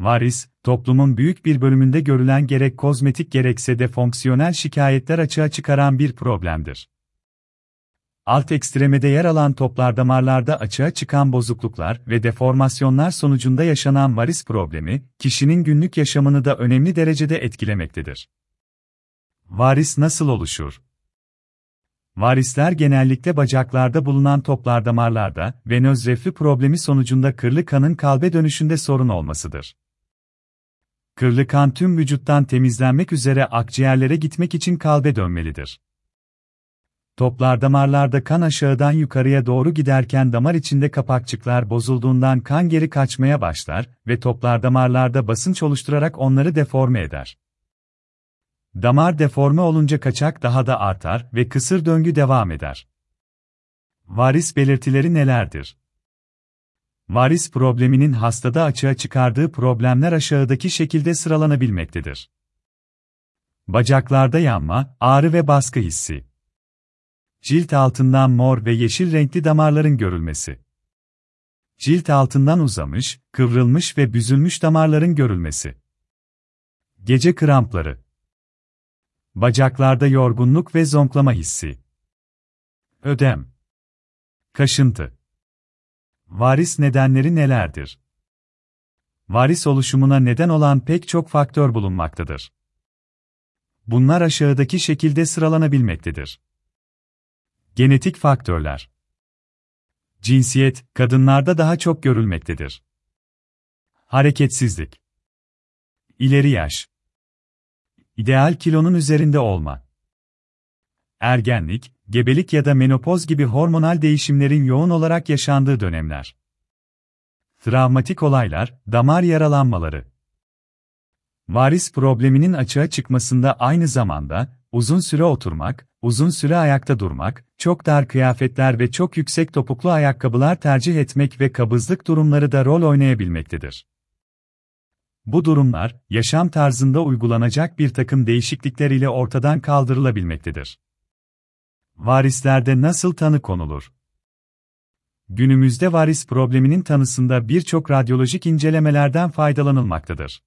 Varis, toplumun büyük bir bölümünde görülen gerek kozmetik gerekse de fonksiyonel şikayetler açığa çıkaran bir problemdir. Alt ekstremede yer alan toplar damarlarda açığa çıkan bozukluklar ve deformasyonlar sonucunda yaşanan varis problemi, kişinin günlük yaşamını da önemli derecede etkilemektedir. Varis nasıl oluşur? Varisler genellikle bacaklarda bulunan toplar damarlarda, venöz reflü problemi sonucunda kırlı kanın kalbe dönüşünde sorun olmasıdır. Kırlı kan tüm vücuttan temizlenmek üzere akciğerlere gitmek için kalbe dönmelidir. Toplar damarlarda kan aşağıdan yukarıya doğru giderken damar içinde kapakçıklar bozulduğundan kan geri kaçmaya başlar ve toplar damarlarda basınç oluşturarak onları deforme eder. Damar deforme olunca kaçak daha da artar ve kısır döngü devam eder. Varis belirtileri nelerdir? Varis probleminin hastada açığa çıkardığı problemler aşağıdaki şekilde sıralanabilmektedir. Bacaklarda yanma, ağrı ve baskı hissi. Cilt altından mor ve yeşil renkli damarların görülmesi. Cilt altından uzamış, kıvrılmış ve büzülmüş damarların görülmesi. Gece krampları. Bacaklarda yorgunluk ve zonklama hissi. Ödem. Kaşıntı. Varis nedenleri nelerdir? Varis oluşumuna neden olan pek çok faktör bulunmaktadır. Bunlar aşağıdaki şekilde sıralanabilmektedir. Genetik faktörler. Cinsiyet, kadınlarda daha çok görülmektedir. Hareketsizlik. İleri yaş. İdeal kilonun üzerinde olma. Ergenlik, gebelik ya da menopoz gibi hormonal değişimlerin yoğun olarak yaşandığı dönemler. Travmatik olaylar, damar yaralanmaları. Varis probleminin açığa çıkmasında aynı zamanda, uzun süre oturmak, uzun süre ayakta durmak, çok dar kıyafetler ve çok yüksek topuklu ayakkabılar tercih etmek ve kabızlık durumları da rol oynayabilmektedir. Bu durumlar, yaşam tarzında uygulanacak bir takım değişiklikler ile ortadan kaldırılabilmektedir. Varislerde nasıl tanı konulur? Günümüzde varis probleminin tanısında birçok radyolojik incelemelerden faydalanılmaktadır.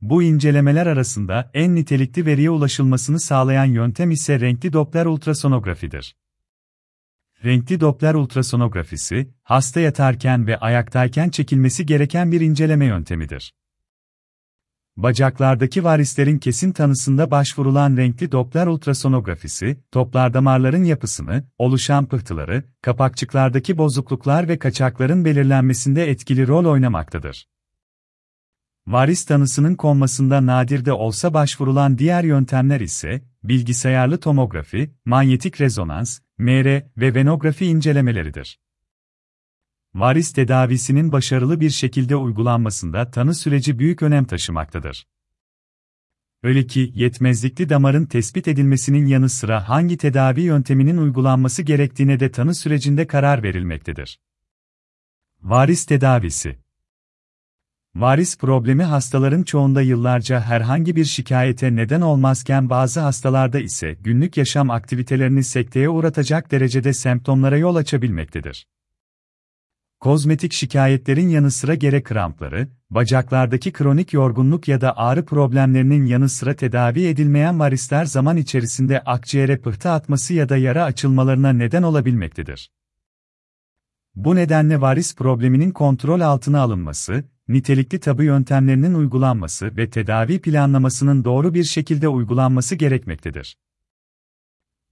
Bu incelemeler arasında en nitelikli veriye ulaşılmasını sağlayan yöntem ise renkli Doppler ultrasonografidir. Renkli Doppler ultrasonografisi, hasta yatarken ve ayaktayken çekilmesi gereken bir inceleme yöntemidir. Bacaklardaki varislerin kesin tanısında başvurulan renkli Doppler ultrasonografisi, toplar damarların yapısını, oluşan pıhtıları, kapakçıklardaki bozukluklar ve kaçakların belirlenmesinde etkili rol oynamaktadır. Varis tanısının konmasında nadir de olsa başvurulan diğer yöntemler ise, bilgisayarlı tomografi, manyetik rezonans, MR ve venografi incelemeleridir. Varis tedavisinin başarılı bir şekilde uygulanmasında tanı süreci büyük önem taşımaktadır. Öyle ki, yetmezlikli damarın tespit edilmesinin yanı sıra hangi tedavi yönteminin uygulanması gerektiğine de tanı sürecinde karar verilmektedir. Varis tedavisi Varis problemi hastaların çoğunda yıllarca herhangi bir şikayete neden olmazken bazı hastalarda ise günlük yaşam aktivitelerini sekteye uğratacak derecede semptomlara yol açabilmektedir. Kozmetik şikayetlerin yanı sıra gerek krampları, bacaklardaki kronik yorgunluk ya da ağrı problemlerinin yanı sıra tedavi edilmeyen varisler zaman içerisinde akciğere pıhtı atması ya da yara açılmalarına neden olabilmektedir. Bu nedenle varis probleminin kontrol altına alınması, nitelikli tabu yöntemlerinin uygulanması ve tedavi planlamasının doğru bir şekilde uygulanması gerekmektedir.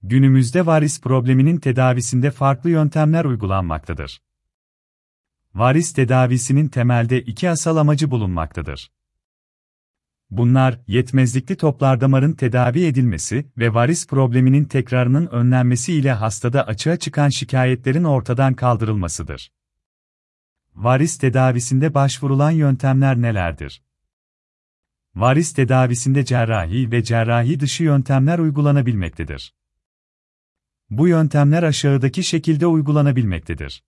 Günümüzde varis probleminin tedavisinde farklı yöntemler uygulanmaktadır. Varis tedavisinin temelde iki asal amacı bulunmaktadır. Bunlar, yetmezlikli toplar damarın tedavi edilmesi ve varis probleminin tekrarının önlenmesi ile hastada açığa çıkan şikayetlerin ortadan kaldırılmasıdır. Varis tedavisinde başvurulan yöntemler nelerdir? Varis tedavisinde cerrahi ve cerrahi dışı yöntemler uygulanabilmektedir. Bu yöntemler aşağıdaki şekilde uygulanabilmektedir.